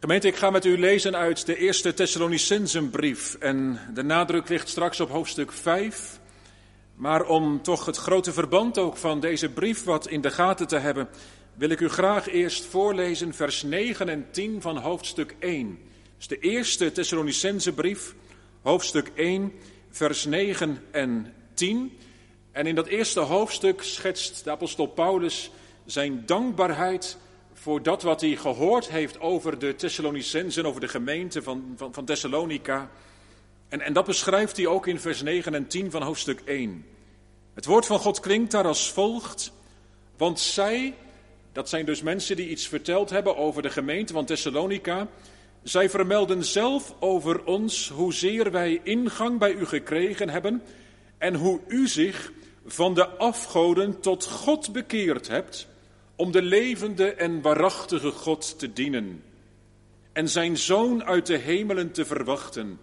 Gemeente, ik ga met u lezen uit de eerste Thessalonicensenbrief. En de nadruk ligt straks op hoofdstuk 5. Maar om toch het grote verband ook van deze brief wat in de gaten te hebben, wil ik u graag eerst voorlezen vers 9 en 10 van hoofdstuk 1. Dus de eerste Thessalonicensenbrief, hoofdstuk 1, vers 9 en 10. En in dat eerste hoofdstuk schetst de apostel Paulus zijn dankbaarheid voor dat wat hij gehoord heeft over de Thessalonicensen, over de gemeente van, van, van Thessalonica. En, en dat beschrijft hij ook in vers 9 en 10 van hoofdstuk 1. Het woord van God klinkt daar als volgt. Want zij, dat zijn dus mensen die iets verteld hebben over de gemeente van Thessalonica. Zij vermelden zelf over ons hoezeer wij ingang bij u gekregen hebben en hoe u zich van de afgoden tot God bekeerd hebt om de levende en waarachtige God te dienen en zijn zoon uit de hemelen te verwachten,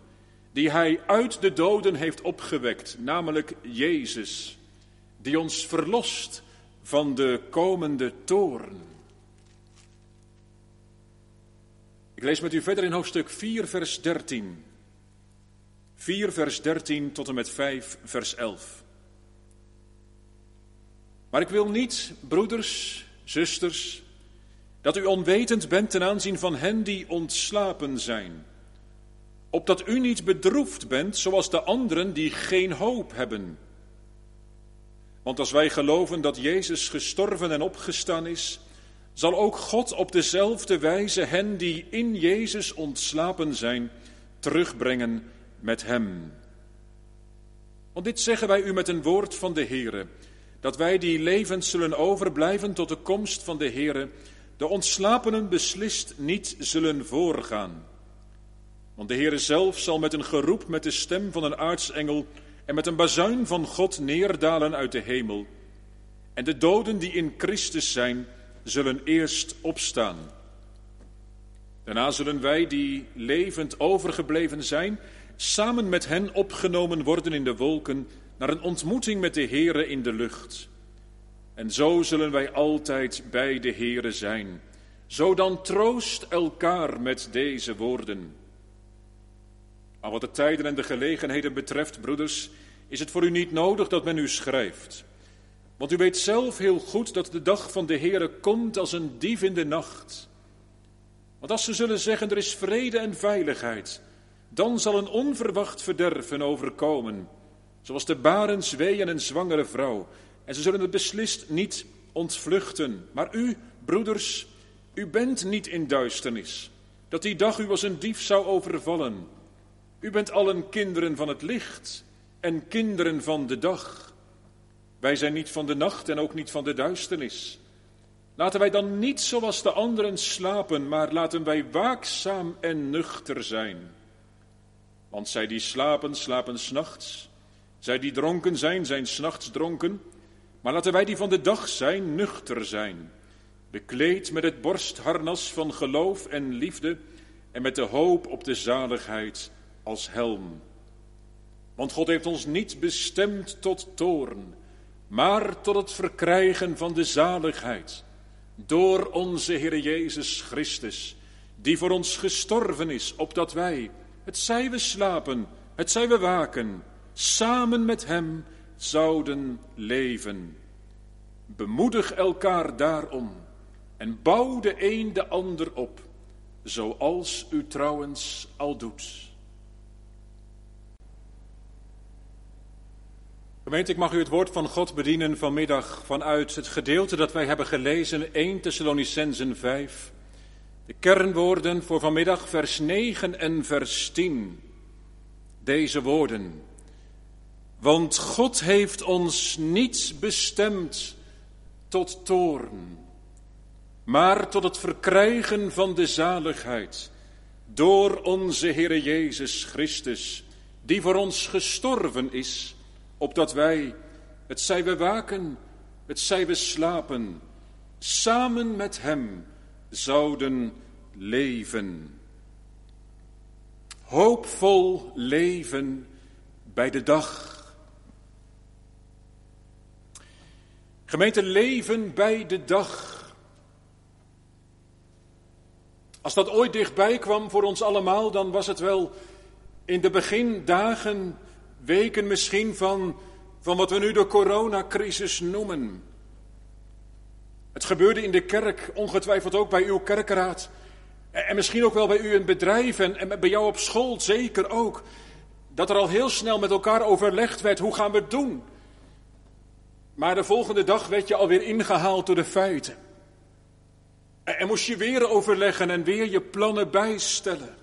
die hij uit de doden heeft opgewekt, namelijk Jezus, die ons verlost van de komende toorn. Ik lees met u verder in hoofdstuk 4, vers 13. 4, vers 13 tot en met 5, vers 11. Maar ik wil niet, broeders, zusters, dat u onwetend bent ten aanzien van hen die ontslapen zijn, opdat u niet bedroefd bent zoals de anderen die geen hoop hebben. Want als wij geloven dat Jezus gestorven en opgestaan is, zal ook God op dezelfde wijze hen die in Jezus ontslapen zijn, terugbrengen met Hem. Want dit zeggen wij u met een woord van de Heere dat wij die levend zullen overblijven tot de komst van de Heere, de ontslapenen beslist niet zullen voorgaan. Want de Heere zelf zal met een geroep met de stem van een aartsengel en met een bazuin van God neerdalen uit de hemel. En de doden die in Christus zijn, zullen eerst opstaan. Daarna zullen wij die levend overgebleven zijn, samen met hen opgenomen worden in de wolken naar een ontmoeting met de Heere in de lucht. En zo zullen wij altijd bij de Heere zijn. Zo dan troost elkaar met deze woorden. Maar wat de tijden en de gelegenheden betreft, broeders, is het voor u niet nodig dat men u schrijft. Want u weet zelf heel goed dat de dag van de Heere komt als een dief in de nacht. Want als ze zullen zeggen er is vrede en veiligheid, dan zal een onverwacht verderven overkomen zoals de barens weeën een zwangere vrouw. En ze zullen het beslist niet ontvluchten. Maar u, broeders, u bent niet in duisternis, dat die dag u als een dief zou overvallen. U bent allen kinderen van het licht en kinderen van de dag. Wij zijn niet van de nacht en ook niet van de duisternis. Laten wij dan niet zoals de anderen slapen, maar laten wij waakzaam en nuchter zijn. Want zij die slapen, slapen s'nachts. Zij die dronken zijn, zijn s'nachts dronken, maar laten wij die van de dag zijn, nuchter zijn, bekleed met het borstharnas van geloof en liefde en met de hoop op de zaligheid als helm. Want God heeft ons niet bestemd tot toorn, maar tot het verkrijgen van de zaligheid, door onze Heer Jezus Christus, die voor ons gestorven is, opdat wij, het zij we slapen, het zij we waken, samen met Hem zouden leven. Bemoedig elkaar daarom en bouw de een de ander op, zoals u trouwens al doet. Gemeente, ik mag u het woord van God bedienen vanmiddag vanuit het gedeelte dat wij hebben gelezen, 1 Thessalonicensen 5. De kernwoorden voor vanmiddag, vers 9 en vers 10. Deze woorden. Want God heeft ons niet bestemd tot toorn, maar tot het verkrijgen van de zaligheid door onze Heere Jezus Christus, die voor ons gestorven is, opdat wij, het zij we waken, het zij we slapen, samen met Hem zouden leven. Hoopvol leven bij de dag Gemeente leven bij de dag. Als dat ooit dichtbij kwam voor ons allemaal, dan was het wel in de begindagen, weken misschien van, van wat we nu de coronacrisis noemen. Het gebeurde in de kerk, ongetwijfeld ook bij uw kerkraad. En misschien ook wel bij u in bedrijf en, en bij jou op school zeker ook. Dat er al heel snel met elkaar overlegd werd, hoe gaan we het doen? Maar de volgende dag werd je alweer ingehaald door de feiten. En moest je weer overleggen en weer je plannen bijstellen.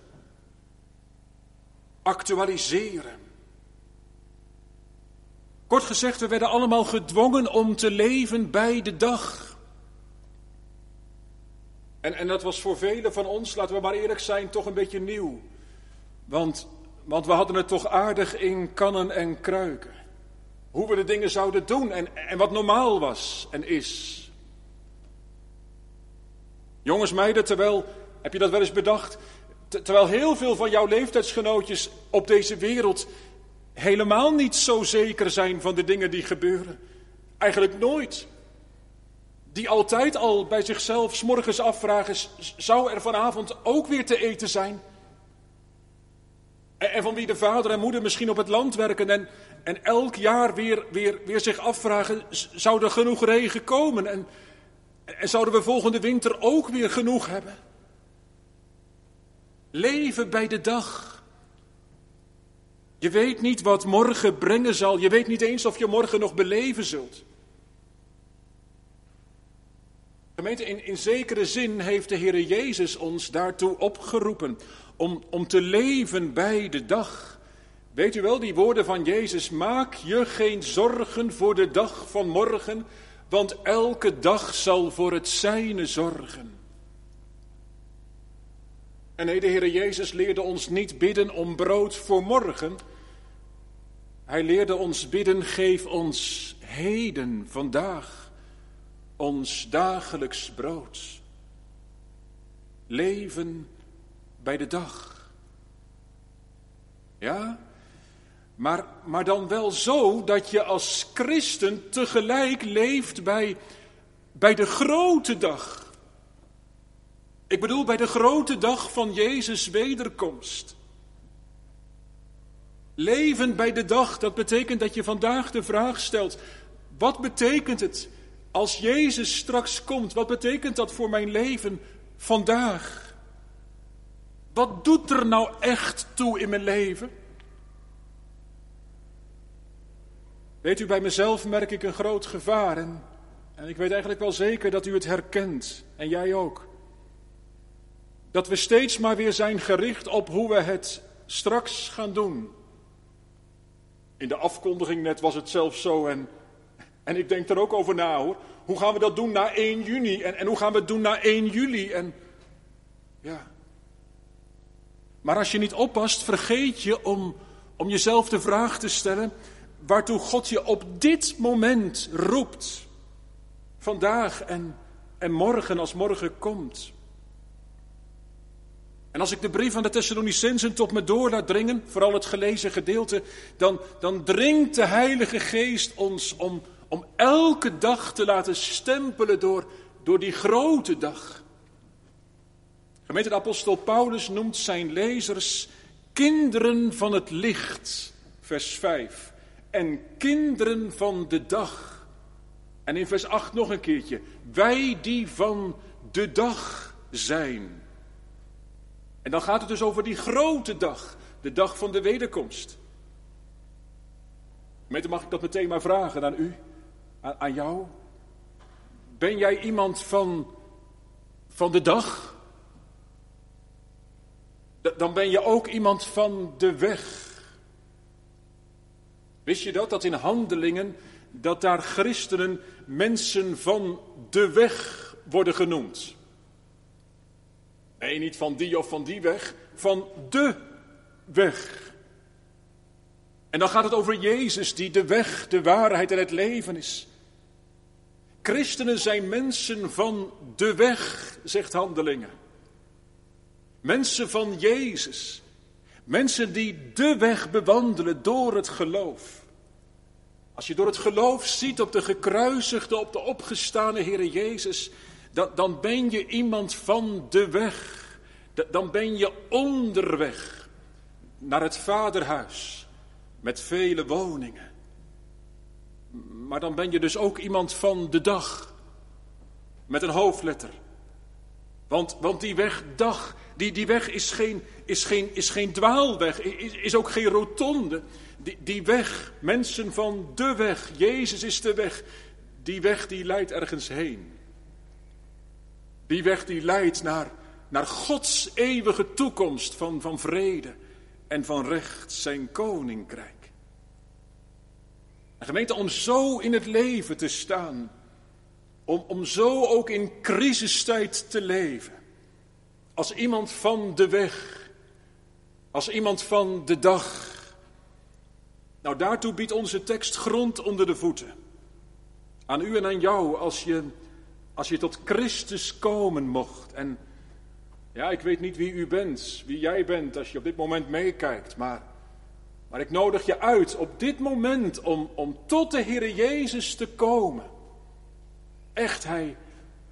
Actualiseren. Kort gezegd, we werden allemaal gedwongen om te leven bij de dag. En, en dat was voor velen van ons, laten we maar eerlijk zijn, toch een beetje nieuw. Want, want we hadden het toch aardig in kannen en kruiken. Hoe we de dingen zouden doen en, en wat normaal was en is. Jongens, meiden, terwijl, heb je dat wel eens bedacht? Terwijl heel veel van jouw leeftijdsgenootjes op deze wereld helemaal niet zo zeker zijn van de dingen die gebeuren. Eigenlijk nooit. Die altijd al bij zichzelf morgens afvragen: zou er vanavond ook weer te eten zijn? En van wie de vader en moeder misschien op het land werken en, en elk jaar weer, weer, weer zich afvragen: zou er genoeg regen komen? En, en zouden we volgende winter ook weer genoeg hebben? Leven bij de dag. Je weet niet wat morgen brengen zal. Je weet niet eens of je morgen nog beleven zult. Gemeente, in, in zekere zin heeft de Heer Jezus ons daartoe opgeroepen. Om, om te leven bij de dag. Weet u wel, die woorden van Jezus. Maak je geen zorgen voor de dag van morgen want elke dag zal voor het zijne zorgen. En nee, de Heer Jezus leerde ons niet bidden om brood voor morgen. Hij leerde ons bidden, geef ons heden, vandaag, ons dagelijks brood. Leven bij de dag. Ja, maar, maar dan wel zo dat je als christen tegelijk leeft bij, bij de grote dag. Ik bedoel bij de grote dag van Jezus' wederkomst. Leven bij de dag, dat betekent dat je vandaag de vraag stelt: wat betekent het als Jezus straks komt? Wat betekent dat voor mijn leven vandaag? Wat doet er nou echt toe in mijn leven? Weet u, bij mezelf merk ik een groot gevaar en, ik weet eigenlijk wel zeker dat u het herkent en jij ook. Dat we steeds maar weer zijn gericht op hoe we het straks gaan doen. In de afkondiging net was het zelfs zo en, en ik denk er ook over na hoor. Hoe gaan we dat doen na 1 juni en, en hoe gaan we het doen na 1 juli? En, ja. Maar als je niet oppast, vergeet je om, om jezelf de vraag te stellen: waartoe God je op dit moment roept. Vandaag en, en morgen als morgen komt. En als ik de brief aan de Thessalonicensen tot me door laat dringen, vooral het gelezen gedeelte, dan, dan dringt de Heilige Geest ons om, om elke dag te laten stempelen door, door die grote dag. Gemeente de apostel Paulus noemt zijn lezers kinderen van het licht, vers 5 en kinderen van de dag. En in vers 8 nog een keertje. Wij die van de dag zijn. En dan gaat het dus over die grote dag. De dag van de wederkomst. Meten mag ik dat meteen maar vragen aan u, aan, aan jou. Ben jij iemand van, van de dag? Dan ben je ook iemand van de weg. Wist je dat? Dat in handelingen, dat daar christenen mensen van de weg worden genoemd. Nee, niet van die of van die weg, van de weg. En dan gaat het over Jezus, die de weg, de waarheid en het leven is. Christenen zijn mensen van de weg, zegt Handelingen. Mensen van Jezus. Mensen die de weg bewandelen door het geloof. Als je door het geloof ziet op de gekruisigde, op de opgestane Heer Jezus, dan, dan ben je iemand van de weg. dan ben je onderweg naar het vaderhuis met vele woningen. Maar dan ben je dus ook iemand van de dag met een hoofdletter. Want, want die weg, dag, die, die weg is geen, is, geen, is geen dwaalweg, is, is ook geen rotonde. Die, die weg, mensen van de weg, Jezus is de weg, die weg die leidt ergens heen. Die weg die leidt naar, naar Gods eeuwige toekomst van, van vrede en van recht, zijn koninkrijk. En gemeente, om zo in het leven te staan, om, om zo ook in crisistijd te leven, als iemand van de weg, als iemand van de dag. Nou, daartoe biedt onze tekst grond onder de voeten. Aan u en aan jou, als je, als je tot Christus komen mocht. En ja, ik weet niet wie u bent, wie jij bent als je op dit moment meekijkt, maar, maar ik nodig je uit op dit moment om, om tot de Heer Jezus te komen. Echt, hij,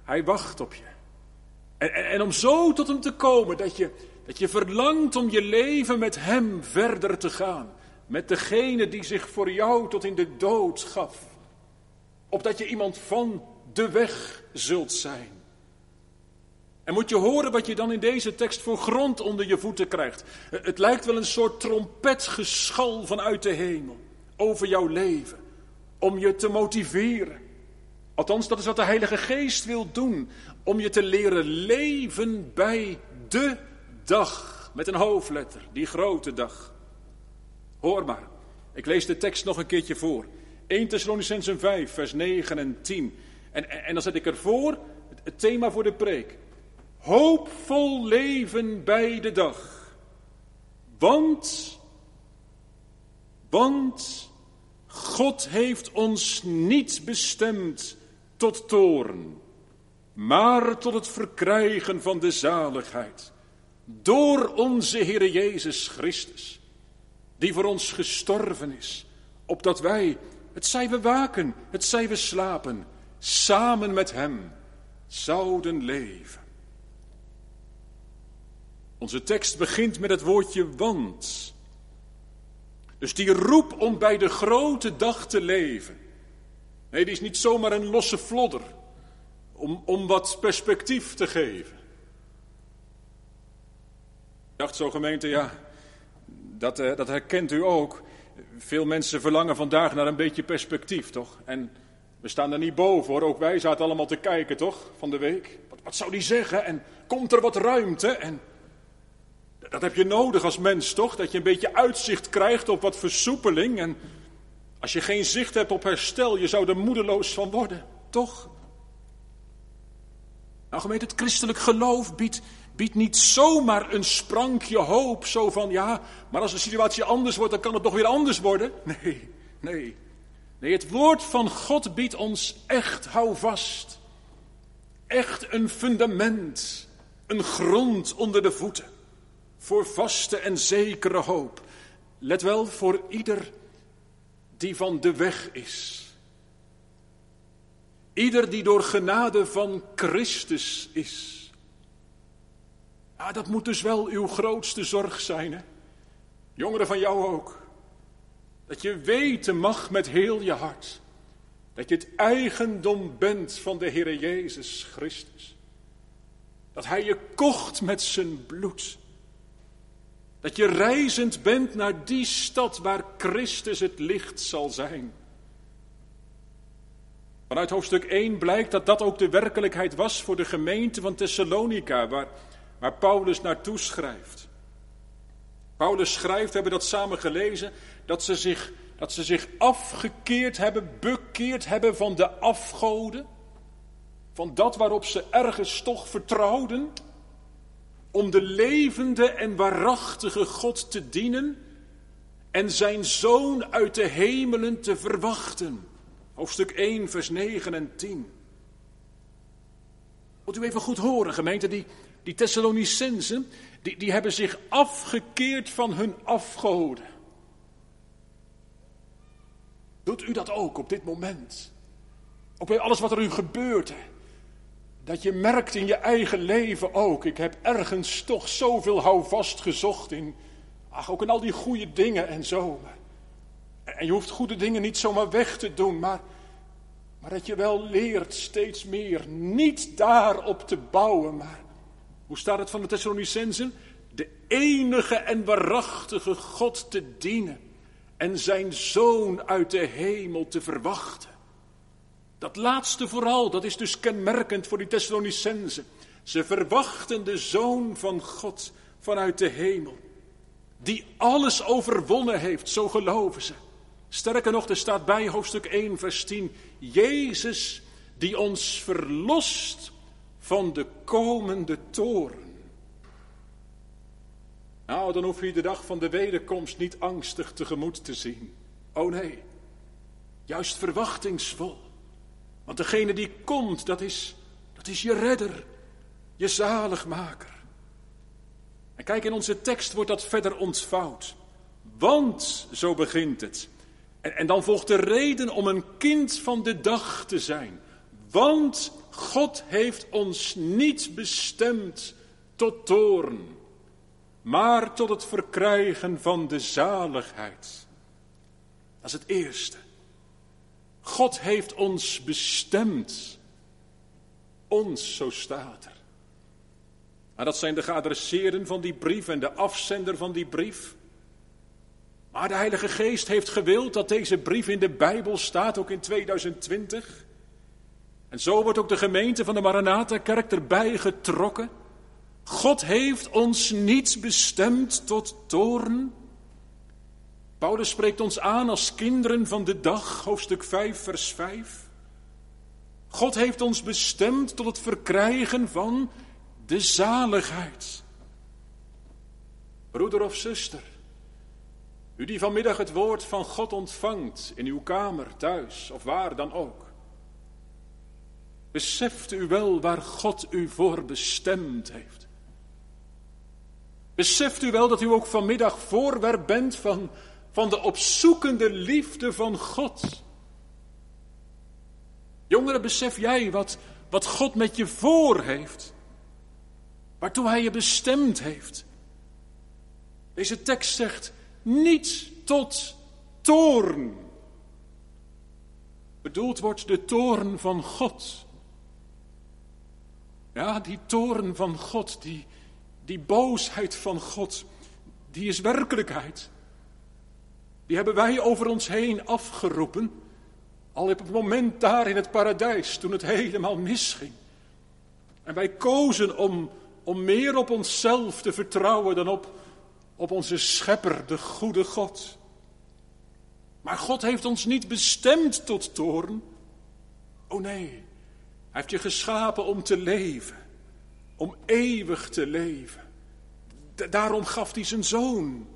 hij wacht op je. En, en, om zo tot hem te komen dat je, dat je verlangt om je leven met hem verder te gaan. Met degene die zich voor jou tot in de dood gaf. Opdat je iemand van de weg zult zijn. En moet je horen wat je dan in deze tekst voor grond onder je voeten krijgt. Het lijkt wel een soort trompetgeschal vanuit de hemel over jouw leven. Om je te motiveren. Althans, dat is wat de Heilige Geest wil doen. Om je te leren leven bij de dag. Met een hoofdletter, die grote dag. Hoor maar, ik lees de tekst nog een keertje voor. 1 Thessalonicenzen 5, vers 9 en 10. En, en dan zet ik ervoor het thema voor de preek. Hoopvol leven bij de dag. Want, want God heeft ons niet bestemd tot toren, maar tot het verkrijgen van de zaligheid. Door onze Heer Jezus Christus, die voor ons gestorven is, opdat wij, het zij we waken, het zij we slapen, samen met Hem zouden leven. Onze tekst begint met het woordje want. Dus die roep om bij de grote dag te leven. Nee, die is niet zomaar een losse flodder om, om wat perspectief te geven. Ik dacht zo gemeente, ja, dat, uh, dat herkent u ook. Veel mensen verlangen vandaag naar een beetje perspectief, toch? En we staan er niet boven hoor, ook wij zaten allemaal te kijken, toch, van de week. Wat, wat zou die zeggen? En komt er wat ruimte? En dat heb je nodig als mens, toch? Dat je een beetje uitzicht krijgt op wat versoepeling. En als je geen zicht hebt op herstel, je zou er moedeloos van worden, toch? Nou, gemeente, het christelijk geloof biedt, biedt niet zomaar een sprankje hoop. Zo van, ja, maar als de situatie anders wordt, dan kan het toch weer anders worden. Nee, nee. Nee, het woord van God biedt ons echt houvast. Echt een fundament, een grond onder de voeten voor vaste en zekere hoop. Let wel, voor ieder die van de weg is. Ieder die door genade van Christus is. Dat moet dus wel uw grootste zorg zijn, hè? Jongeren van jou ook. Dat je weten mag met heel je hart. Dat je het eigendom bent van de Heer Jezus Christus. Dat Hij je kocht met zijn bloed. Dat je reizend bent naar die stad waar Christus het licht zal zijn. Vanuit hoofdstuk 1 blijkt dat dat ook de werkelijkheid was voor de gemeente van Thessalonica, waar, waar Paulus naartoe schrijft. Paulus schrijft, we hebben dat samen gelezen, dat ze, zich, dat ze zich afgekeerd hebben, bekeerd hebben van de afgoden, van dat waarop ze ergens toch vertrouwden om de levende en waarachtige God te dienen en zijn zoon uit de hemelen te verwachten. Hoofdstuk 1, vers 9 en 10. Moet u even goed horen, gemeente, die, die Thessalonicensen, die, die hebben zich afgekeerd van hun afgoden. Doet u dat ook op dit moment? Ook bij alles wat er u gebeurt. Dat je merkt in je eigen leven ook. Ik heb ergens toch zoveel houvast gezocht in. Ach, ook in al die goede dingen en zo. En je hoeft goede dingen niet zomaar weg te doen, maar, maar dat je wel leert steeds meer niet daarop te bouwen, maar hoe staat het van de Thessalonicensen? De enige en waarachtige God te dienen en zijn zoon uit de hemel te verwachten. Dat laatste vooral, dat is dus kenmerkend voor die Thessalonicensen. Ze verwachten de zoon van God vanuit de hemel, die alles overwonnen heeft, zo geloven ze. Sterker nog, er staat bij hoofdstuk 1, vers 10, Jezus die ons verlost van de komende toren. Nou, dan hoef je de dag van de wederkomst niet angstig tegemoet te zien. Oh nee, juist verwachtingsvol. Want degene die komt, dat is, dat is je redder, je zaligmaker. En kijk, in onze tekst wordt dat verder ontvouwd. Want, zo begint het. En, en dan volgt de reden om een kind van de dag te zijn. Want God heeft ons niet bestemd tot toorn, maar tot het verkrijgen van de zaligheid. Dat is het eerste. God heeft ons bestemd. Ons, zo staat er. Maar dat zijn de geadresseerden van die brief en de afzender van die brief. Maar de Heilige Geest heeft gewild dat deze brief in de Bijbel staat, ook in 2020. En zo wordt ook de gemeente van de Maranatha-kerk erbij getrokken. God heeft ons niet bestemd tot toorn. Paulus spreekt ons aan als kinderen van de dag, hoofdstuk 5, vers 5. God heeft ons bestemd tot het verkrijgen van de zaligheid. Broeder of zuster, u die vanmiddag het woord van God ontvangt in uw kamer, thuis of waar dan ook. Beseft u wel waar God u voor bestemd heeft? Beseft u wel dat u ook vanmiddag voorwerp bent van, van de opzoekende liefde van God? Jongeren, besef jij wat, wat God met je voor heeft? Waartoe Hij je bestemd heeft? Deze tekst zegt niet tot toorn. Bedoeld wordt de toorn van God. Ja, die toren van God, die, die boosheid van God, die is werkelijkheid. Die hebben wij over ons heen afgeroepen, al op het moment daar in het paradijs, toen het helemaal misging. En wij kozen om, om meer op onszelf te vertrouwen dan op, op onze schepper, de goede God. Maar God heeft ons niet bestemd tot toren. Oh nee, hij heeft je geschapen om te leven, om eeuwig te leven. daarom gaf hij zijn zoon.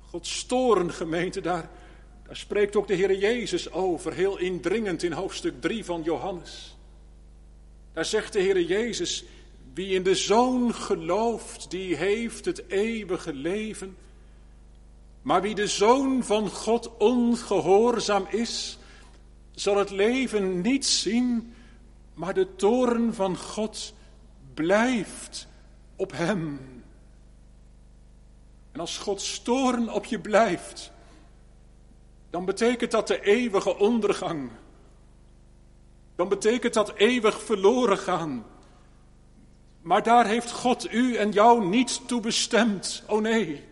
Gods gemeente, daar, daar spreekt ook de Heer Jezus over, heel indringend in hoofdstuk 3 van Johannes. Daar zegt de Heer Jezus, wie in de zoon gelooft, die heeft het eeuwige leven. Maar wie de zoon van God ongehoorzaam is, zal het leven niet zien, maar de toren van God blijft op hem. En als Gods toren op je blijft, dan betekent dat de eeuwige ondergang. Dan betekent dat eeuwig verloren gaan. Maar daar heeft God u en jou niet toe bestemd. Oh nee.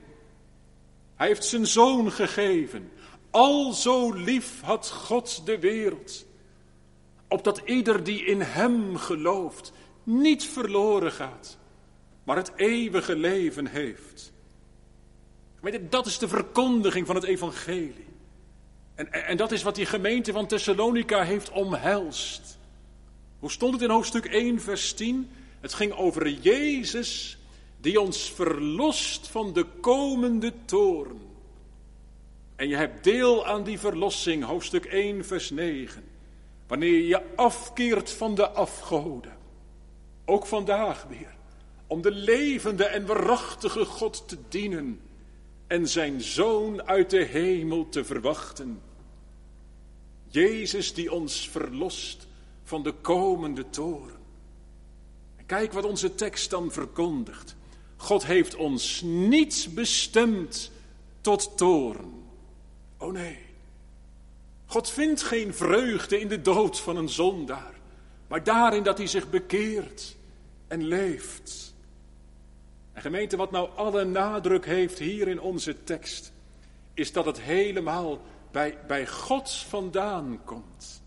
Hij heeft zijn zoon gegeven. Al zo lief had God de wereld, opdat ieder die in Hem gelooft niet verloren gaat, maar het eeuwige leven heeft. Weet je, dat is de verkondiging van het evangelie. En, en dat is wat die gemeente van Thessalonica heeft omhelst. Hoe stond het in hoofdstuk 1, vers 10? Het ging over Jezus die ons verlost van de komende toren. En je hebt deel aan die verlossing, hoofdstuk 1, vers 9. Wanneer je je afkeert van de afgoden. Ook vandaag weer. Om de levende en waarachtige God te dienen. En zijn zoon uit de hemel te verwachten. Jezus die ons verlost van de komende toren. Kijk wat onze tekst dan verkondigt. God heeft ons niet bestemd tot toren. Oh nee. God vindt geen vreugde in de dood van een zondaar, maar daarin dat hij zich bekeert en leeft. En gemeente, wat nou alle nadruk heeft hier in onze tekst, is dat het helemaal bij, bij God vandaan komt.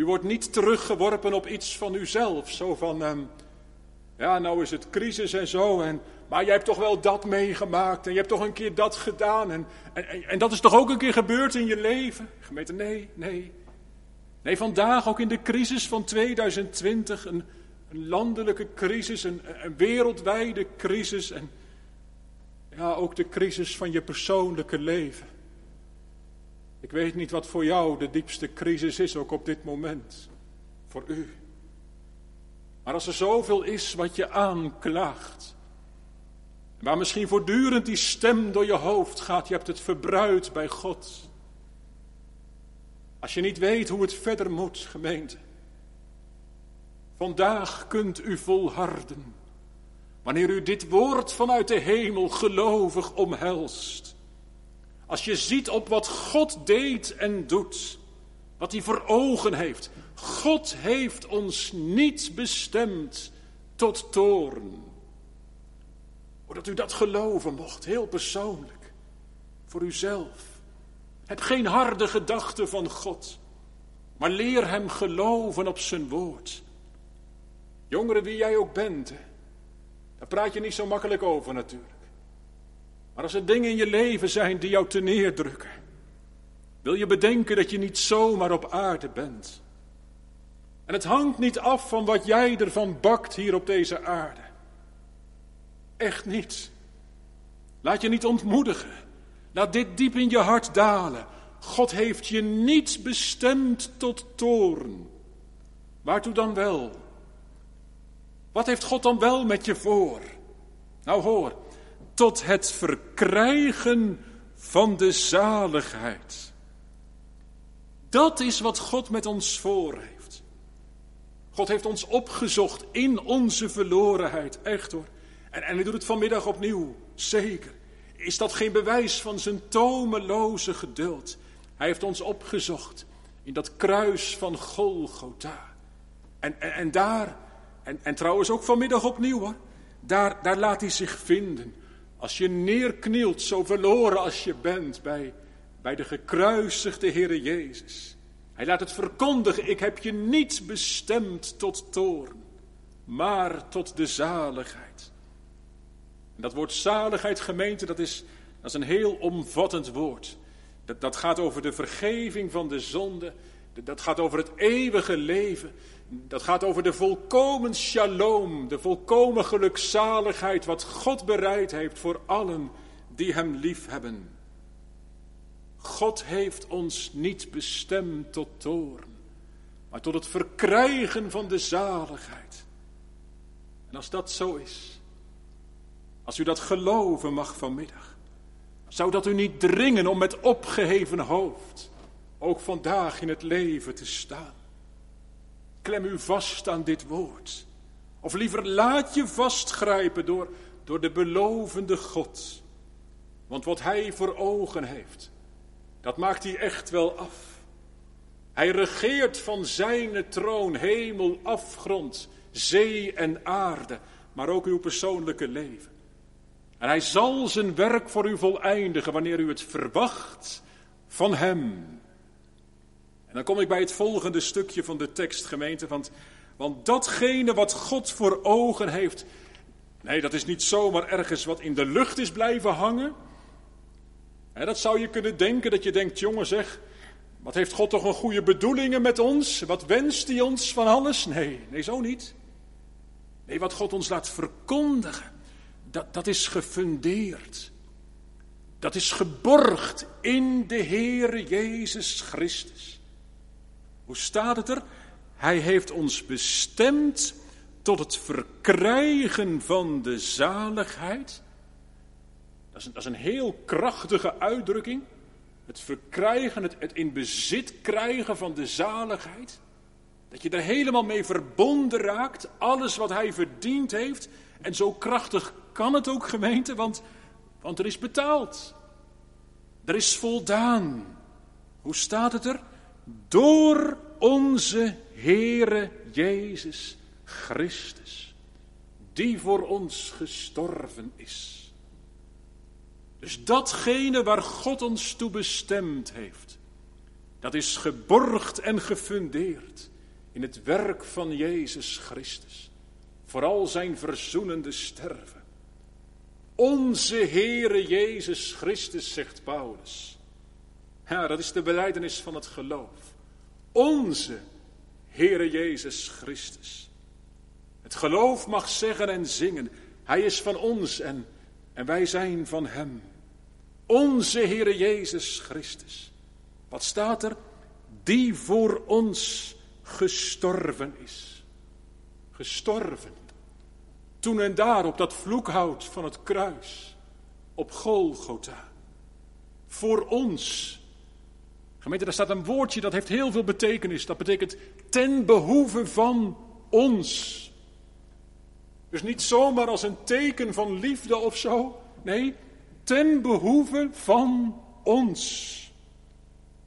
U wordt niet teruggeworpen op iets van uzelf, zo van, um, ja, nou is het crisis en zo, en, maar jij hebt toch wel dat meegemaakt en je hebt toch een keer dat gedaan en, en, en dat is toch ook een keer gebeurd in je leven? Gemeente, nee, nee. Nee, vandaag ook in de crisis van 2020, een, landelijke crisis, een wereldwijde crisis en ja, ook de crisis van je persoonlijke leven. Ik weet niet wat voor jou de diepste crisis is, ook op dit moment. Voor u. Maar als er zoveel is wat je aanklaagt, waar misschien voortdurend die stem door je hoofd gaat, je hebt het verbruid bij God. Als je niet weet hoe het verder moet, gemeente. Vandaag kunt u volharden, wanneer u dit woord vanuit de hemel gelovig omhelst. Als je ziet op wat God deed en doet, wat hij voor ogen heeft. God heeft ons niet bestemd tot toorn. Omdat u dat geloven mocht, heel persoonlijk, voor uzelf. Heb geen harde gedachten van God, maar leer hem geloven op zijn woord. Jongeren, wie jij ook bent, daar praat je niet zo makkelijk over natuurlijk. Maar als er dingen in je leven zijn die jou te neerdrukken, wil je bedenken dat je niet zomaar op aarde bent. En het hangt niet af van wat jij ervan bakt hier op deze aarde. Echt niet. Laat je niet ontmoedigen. Laat dit diep in je hart dalen. God heeft je niet bestemd tot toorn. Waartoe dan wel? Wat heeft God dan wel met je voor? Nou hoor, tot het verkrijgen van de zaligheid. Dat is wat God met ons voor heeft. God heeft ons opgezocht in onze verlorenheid, echt hoor. En, en hij doet het vanmiddag opnieuw, zeker. Is dat geen bewijs van zijn tomeloze geduld? Hij heeft ons opgezocht in dat kruis van Golgotha. En, en, daar, en, en trouwens ook vanmiddag opnieuw hoor, daar, daar laat hij zich vinden. Als je neerknielt, zo verloren als je bent bij, bij de gekruisigde Heere Jezus. Hij laat het verkondigen, ik heb je niet bestemd tot toorn, maar tot de zaligheid. En dat woord zaligheid, gemeente, dat is, dat is een heel omvattend woord. Dat, dat gaat over de vergeving van de zonde, dat gaat over het eeuwige leven. Dat gaat over de volkomen shalom, de volkomen gelukzaligheid wat God bereid heeft voor allen die Hem lief hebben. God heeft ons niet bestemd tot toorn, maar tot het verkrijgen van de zaligheid. En als dat zo is, als u dat geloven mag vanmiddag, zou dat u niet dringen om met opgeheven hoofd ook vandaag in het leven te staan. Klem u vast aan dit woord. Of liever laat je vastgrijpen door, door de belovende God. Want wat hij voor ogen heeft, dat maakt hij echt wel af. Hij regeert van zijn troon, hemel, afgrond, zee en aarde, maar ook uw persoonlijke leven. En hij zal zijn werk voor u voleindigen wanneer u het verwacht van hem. En dan kom ik bij het volgende stukje van de tekst, gemeente. Want, want datgene wat God voor ogen heeft. Nee, dat is niet zomaar ergens wat in de lucht is blijven hangen. dat zou je kunnen denken, dat je denkt, jongen zeg, wat heeft God toch een goede bedoelingen met ons? Wat wenst hij ons van alles? Nee, nee, zo niet. Nee, wat God ons laat verkondigen, dat, dat is gefundeerd. Dat is geborgd in de Heer Jezus Christus. Hoe staat het er? Hij heeft ons bestemd tot het verkrijgen van de zaligheid. Dat is een, dat is een heel krachtige uitdrukking. Het verkrijgen, het, het in bezit krijgen van de zaligheid. Dat je er helemaal mee verbonden raakt, alles wat hij verdiend heeft. En zo krachtig kan het ook, gemeente, want, want er is betaald. Er is voldaan. Hoe staat het er? Door onze Heere Jezus Christus, die voor ons gestorven is. Dus datgene waar God ons toe bestemd heeft, dat is geborgd en gefundeerd in het werk van Jezus Christus. Vooral zijn verzoenende sterven. Onze Heere Jezus Christus, zegt Paulus. Ja, dat is de beleidenis van het geloof. Onze Heere Jezus Christus. Het geloof mag zeggen en zingen. Hij is van ons en, en wij zijn van Hem. Onze Heere Jezus Christus. Wat staat er? Die voor ons gestorven is. Gestorven. Toen en daar op dat vloekhout van het kruis. Op Golgotha. Voor ons. Gemeente, daar staat een woordje dat heeft heel veel betekenis. Dat betekent ten behoeve van ons. Dus niet zomaar als een teken van liefde of zo. Nee, ten behoeve van ons.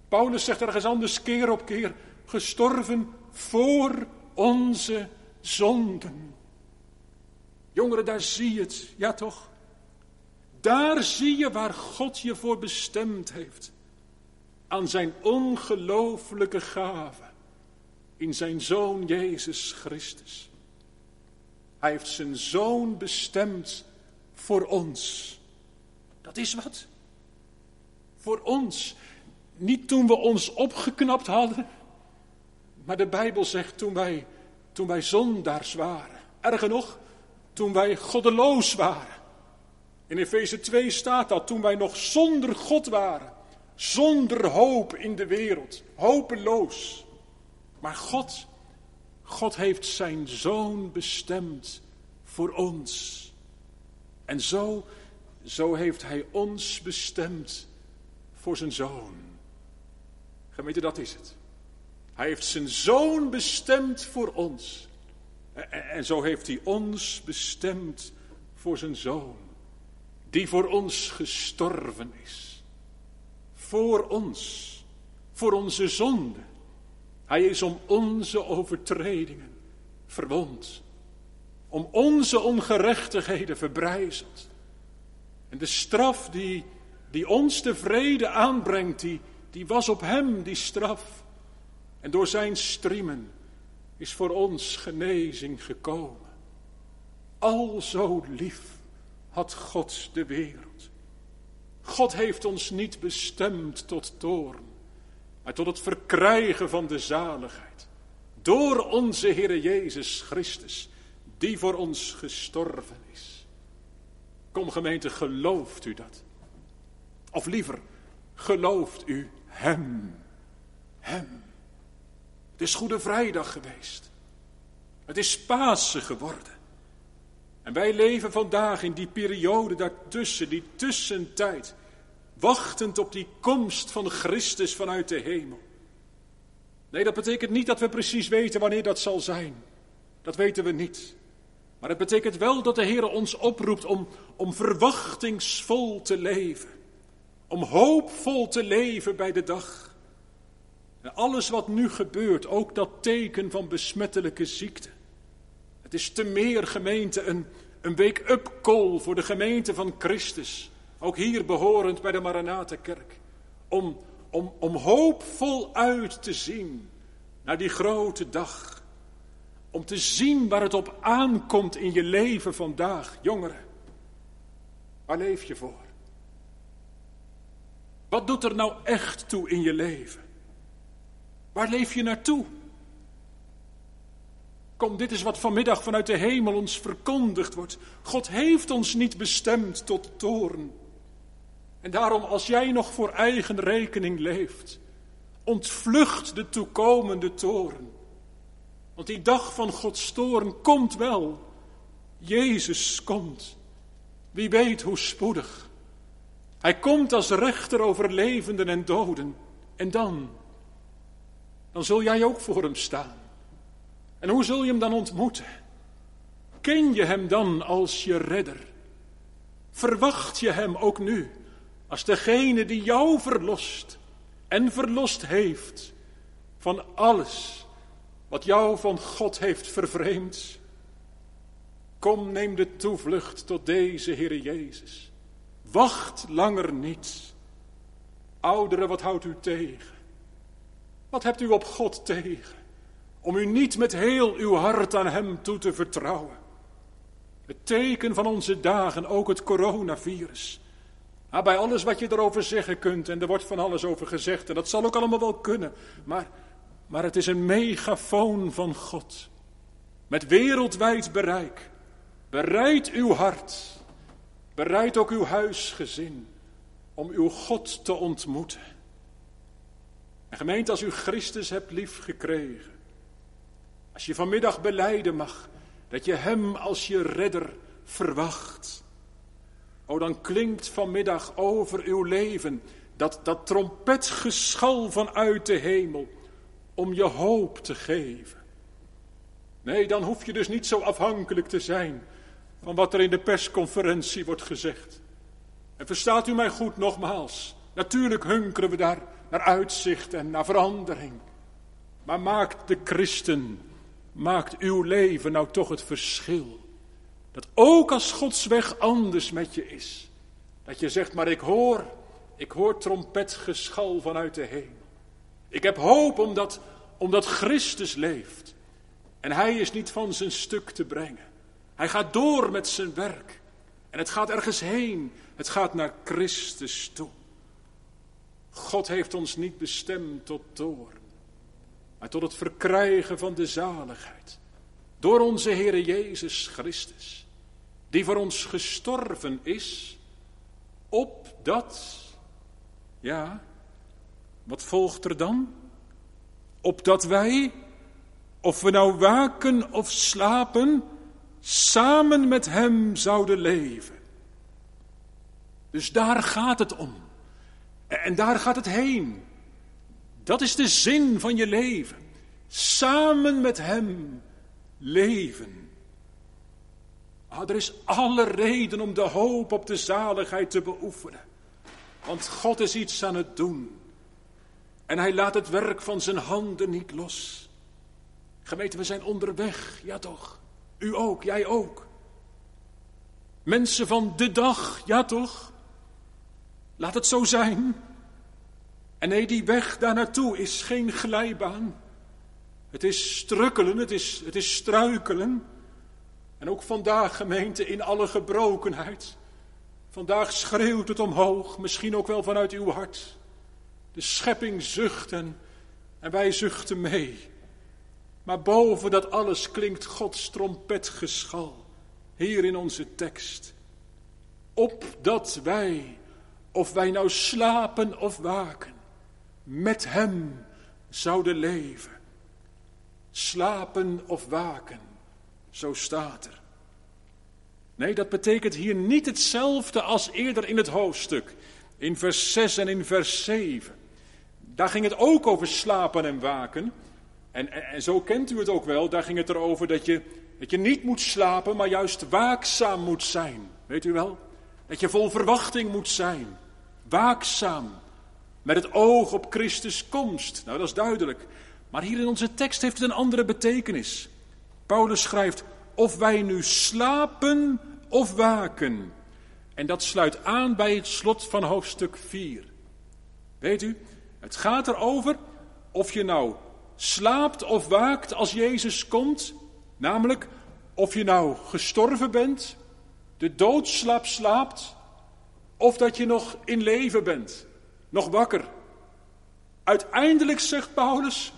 Paulus zegt ergens anders keer op keer, gestorven voor onze zonden. Jongeren, daar zie je het, ja toch? Daar zie je waar God je voor bestemd heeft. Aan zijn ongelooflijke gave in zijn Zoon Jezus Christus. Hij heeft zijn Zoon bestemd voor ons. Dat is wat. Voor ons. Niet toen we ons opgeknapt hadden, maar de Bijbel zegt toen wij, toen wij zondaars waren. Erger nog, toen wij goddeloos waren. In Efeze 2 staat dat, toen wij nog zonder God waren. Zonder hoop in de wereld. Hopeloos. Maar God, God heeft zijn zoon bestemd voor ons. En zo zo heeft hij ons bestemd voor zijn zoon. Gemeente, dat is het. Hij heeft zijn zoon bestemd voor ons. En zo heeft hij ons bestemd voor zijn zoon, die voor ons gestorven is. Voor ons, voor onze zonde. Hij is om onze overtredingen verwond, om onze ongerechtigheden verbrijzeld. En de straf die, die ons de vrede aanbrengt, die, die was op hem, die straf. En door zijn striemen is voor ons genezing gekomen. Al zo lief had God de wereld. God heeft ons niet bestemd tot toorn, maar tot het verkrijgen van de zaligheid. Door onze Heer Jezus Christus, die voor ons gestorven is. Kom gemeente, gelooft u dat? Of liever, gelooft u Hem? Hem. Het is Goede Vrijdag geweest. Het is Pasen geworden. En wij leven vandaag in die periode daartussen, die tussentijd, wachtend op die komst van Christus vanuit de hemel. Nee, dat betekent niet dat we precies weten wanneer dat zal zijn. Dat weten we niet. Maar het betekent wel dat de Heer ons oproept om, om verwachtingsvol te leven. Om hoopvol te leven bij de dag. En alles wat nu gebeurt, ook dat teken van besmettelijke ziekte. Het is te meer gemeente een, een wake-up call voor de gemeente van Christus. Ook hier behorend bij de Maranatenkerk. Om, om, om hoopvol uit te zien naar die grote dag om te zien waar het op aankomt in je leven vandaag, jongeren. Waar leef je voor? Wat doet er nou echt toe in je leven? Waar leef je naartoe? Kom, dit is wat vanmiddag vanuit de hemel ons verkondigd wordt. God heeft ons niet bestemd tot toorn. En daarom, als jij nog voor eigen rekening leeft, ontvlucht de toekomende toorn. Want die dag van Gods toorn komt wel. Jezus komt. Wie weet hoe spoedig. Hij komt als rechter over levenden en doden. En dan, dan zul jij ook voor hem staan. En hoe zul je hem dan ontmoeten? Ken je hem dan als je redder? Verwacht je hem ook nu als degene die jou verlost en verlost heeft van alles wat jou van God heeft vervreemd? Kom, neem de toevlucht tot deze Heere Jezus. Wacht langer niet. Ouderen, wat houdt u tegen? Wat hebt u op God tegen? Om u niet met heel uw hart aan Hem toe te vertrouwen. Het teken van onze dagen, ook het coronavirus. Ah, bij alles wat je erover zeggen kunt, en er wordt van alles over gezegd, en dat zal ook allemaal wel kunnen, maar, maar het is een megafoon van God. Met wereldwijd bereik. Bereid uw hart, bereid ook uw huisgezin om uw God te ontmoeten. En gemeente, als u Christus hebt liefgekregen, als je vanmiddag beleiden mag dat je Hem als je redder verwacht, oh dan klinkt vanmiddag over uw leven dat, dat trompetgeschal vanuit de hemel om je hoop te geven. Nee, dan hoef je dus niet zo afhankelijk te zijn van wat er in de persconferentie wordt gezegd. En verstaat u mij goed nogmaals? Natuurlijk hunkeren we daar naar uitzicht en naar verandering. Maar maakt de christen, maakt uw leven nou toch het verschil. Dat ook als Gods weg anders met je is. Dat je zegt, maar ik hoor, ik hoor trompetgeschal vanuit de hemel. Ik heb hoop omdat, omdat Christus leeft. En hij is niet van zijn stuk te brengen. Hij gaat door met zijn werk. En het gaat ergens heen. Het gaat naar Christus toe. God heeft ons niet bestemd tot toorn, maar tot het verkrijgen van de zaligheid. Door onze Heere Jezus Christus, die voor ons gestorven is, opdat, ja, wat volgt er dan? Opdat wij, of we nou waken of slapen, samen met Hem zouden leven. Dus daar gaat het om. En daar gaat het heen. Dat is de zin van je leven. Samen met Hem leven. Ah, er is alle reden om de hoop op de zaligheid te beoefenen. Want God is iets aan het doen. En Hij laat het werk van zijn handen niet los. Gemeente, we zijn onderweg, ja toch? U ook, jij ook. Mensen van de dag, ja toch? Laat het zo zijn. En nee, die weg daar naartoe is geen glijbaan. Het is strukkelen, het is, het is struikelen. En ook vandaag, gemeente, in alle gebrokenheid. Vandaag schreeuwt het omhoog, misschien ook wel vanuit uw hart. De schepping zucht en, en wij zuchten mee. Maar boven dat alles klinkt Gods trompetgeschal. Hier in onze tekst. Opdat wij of wij nou slapen of waken, met Hem zouden leven. Slapen of waken, zo staat er. Nee, dat betekent hier niet hetzelfde als eerder in het hoofdstuk, in vers 6 en in vers 7. Daar ging het ook over slapen en waken. En, en, en, zo kent u het ook wel, daar ging het erover dat je, dat je niet moet slapen, maar juist waakzaam moet zijn. Weet u wel? Dat je vol verwachting moet zijn waakzaam, met het oog op Christus komst. Nou, dat is duidelijk. Maar hier in onze tekst heeft het een andere betekenis. Paulus schrijft, of wij nu slapen of waken. En dat sluit aan bij het slot van hoofdstuk 4. Weet u, het gaat erover of je nou slaapt of waakt als Jezus komt. Namelijk, of je nou gestorven bent, de doodslaap slaapt, of dat je nog in leven bent, nog wakker. Uiteindelijk, zegt Paulus,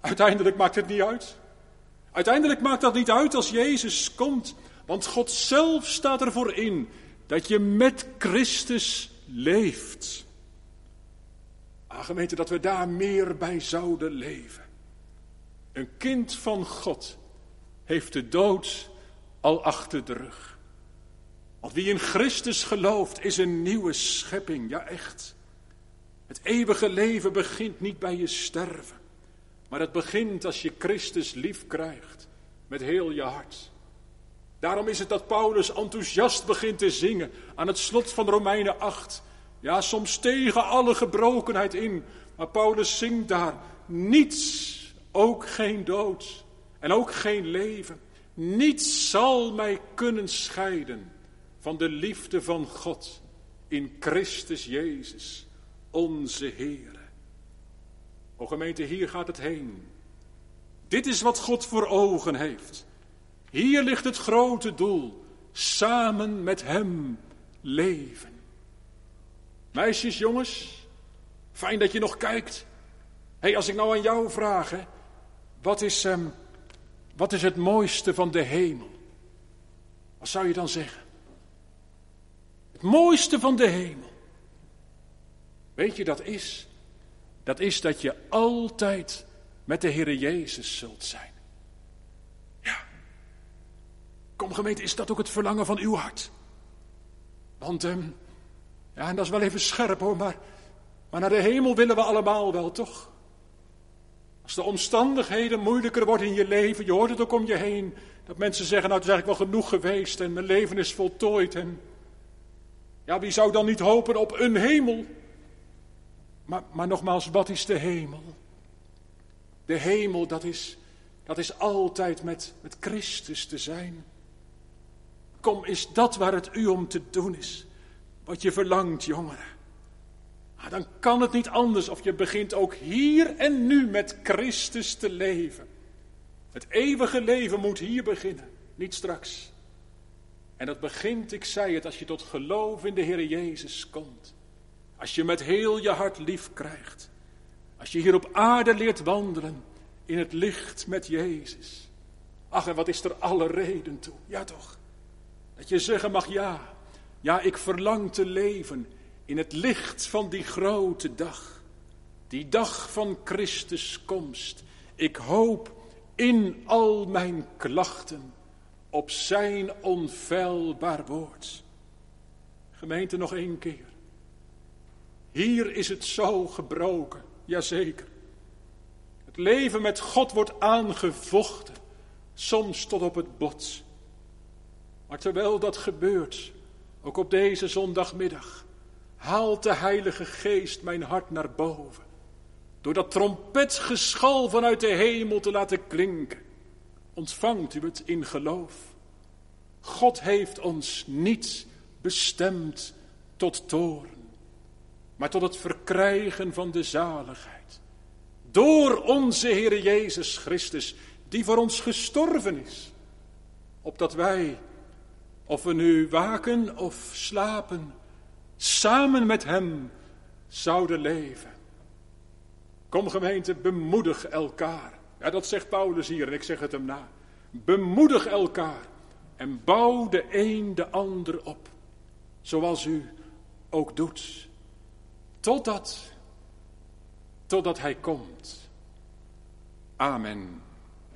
uiteindelijk maakt het niet uit. Uiteindelijk maakt dat niet uit als Jezus komt, want God zelf staat ervoor in dat je met Christus leeft. Gemeente, dat we daar meer bij zouden leven. Een kind van God heeft de dood al achter de rug. Want wie in Christus gelooft is een nieuwe schepping, ja echt. Het eeuwige leven begint niet bij je sterven, maar het begint als je Christus lief krijgt. met heel je hart. Daarom is het dat Paulus enthousiast begint te zingen aan het slot van Romeinen 8. Ja, soms tegen alle gebrokenheid in. Maar Paulus zingt daar niets, ook geen dood en ook geen leven. Niets zal mij kunnen scheiden van de liefde van God in Christus Jezus, onze Heer. O gemeente, hier gaat het heen. Dit is wat God voor ogen heeft. Hier ligt het grote doel. Samen met Hem leven. Meisjes, jongens, fijn dat je nog kijkt. Hé, hey, als ik nou aan jou vraag, hè, wat, is, um, wat is het mooiste van de hemel? Wat zou je dan zeggen? Het mooiste van de hemel. Weet je, dat is, dat is dat je altijd met de Heere Jezus zult zijn. Ja. Kom gemeente, is dat ook het verlangen van uw hart? Want, um, ja, en dat is wel even scherp hoor, maar, maar naar de hemel willen we allemaal wel, toch? Als de omstandigheden moeilijker worden in je leven, je hoort het ook om je heen, dat mensen zeggen, nou het is eigenlijk wel genoeg geweest en mijn leven is voltooid en ja, wie zou dan niet hopen op een hemel? Maar, maar nogmaals, wat is de hemel? De hemel, dat is, dat is altijd met, met Christus te zijn. Kom, is dat waar het u om te doen is? Wat je verlangt, jongeren. Ah, dan kan het niet anders of je begint ook hier en nu met Christus te leven. Het eeuwige leven moet hier beginnen, niet straks. En dat begint, ik zei het, als je tot geloof in de Heer Jezus komt. Als je met heel je hart lief krijgt. Als je hier op aarde leert wandelen in het licht met Jezus. Ach, en wat is er alle reden toe? Ja toch? Dat je zeggen mag, ja, ja, ik verlang te leven in het licht van die grote dag. Die dag van Christus komst. Ik hoop in al mijn klachten op zijn onfeilbaar woord. Gemeente nog één keer. Hier is het zo gebroken, jazeker. Het leven met God wordt aangevochten, soms tot op het bot. Maar terwijl dat gebeurt, ook op deze zondagmiddag, haalt de Heilige Geest mijn hart naar boven. Door dat trompetgeschal vanuit de hemel te laten klinken ontvangt u het in geloof. God heeft ons niet bestemd tot toren, maar tot het verkrijgen van de zaligheid. Door onze Heer Jezus Christus, die voor ons gestorven is, opdat wij, of we nu waken of slapen, samen met Hem zouden leven. Kom gemeente, bemoedig elkaar. Ja, dat zegt Paulus hier en ik zeg het hem na. Bemoedig elkaar en bouw de een de ander op, zoals u ook doet. Totdat, totdat hij komt. Amen.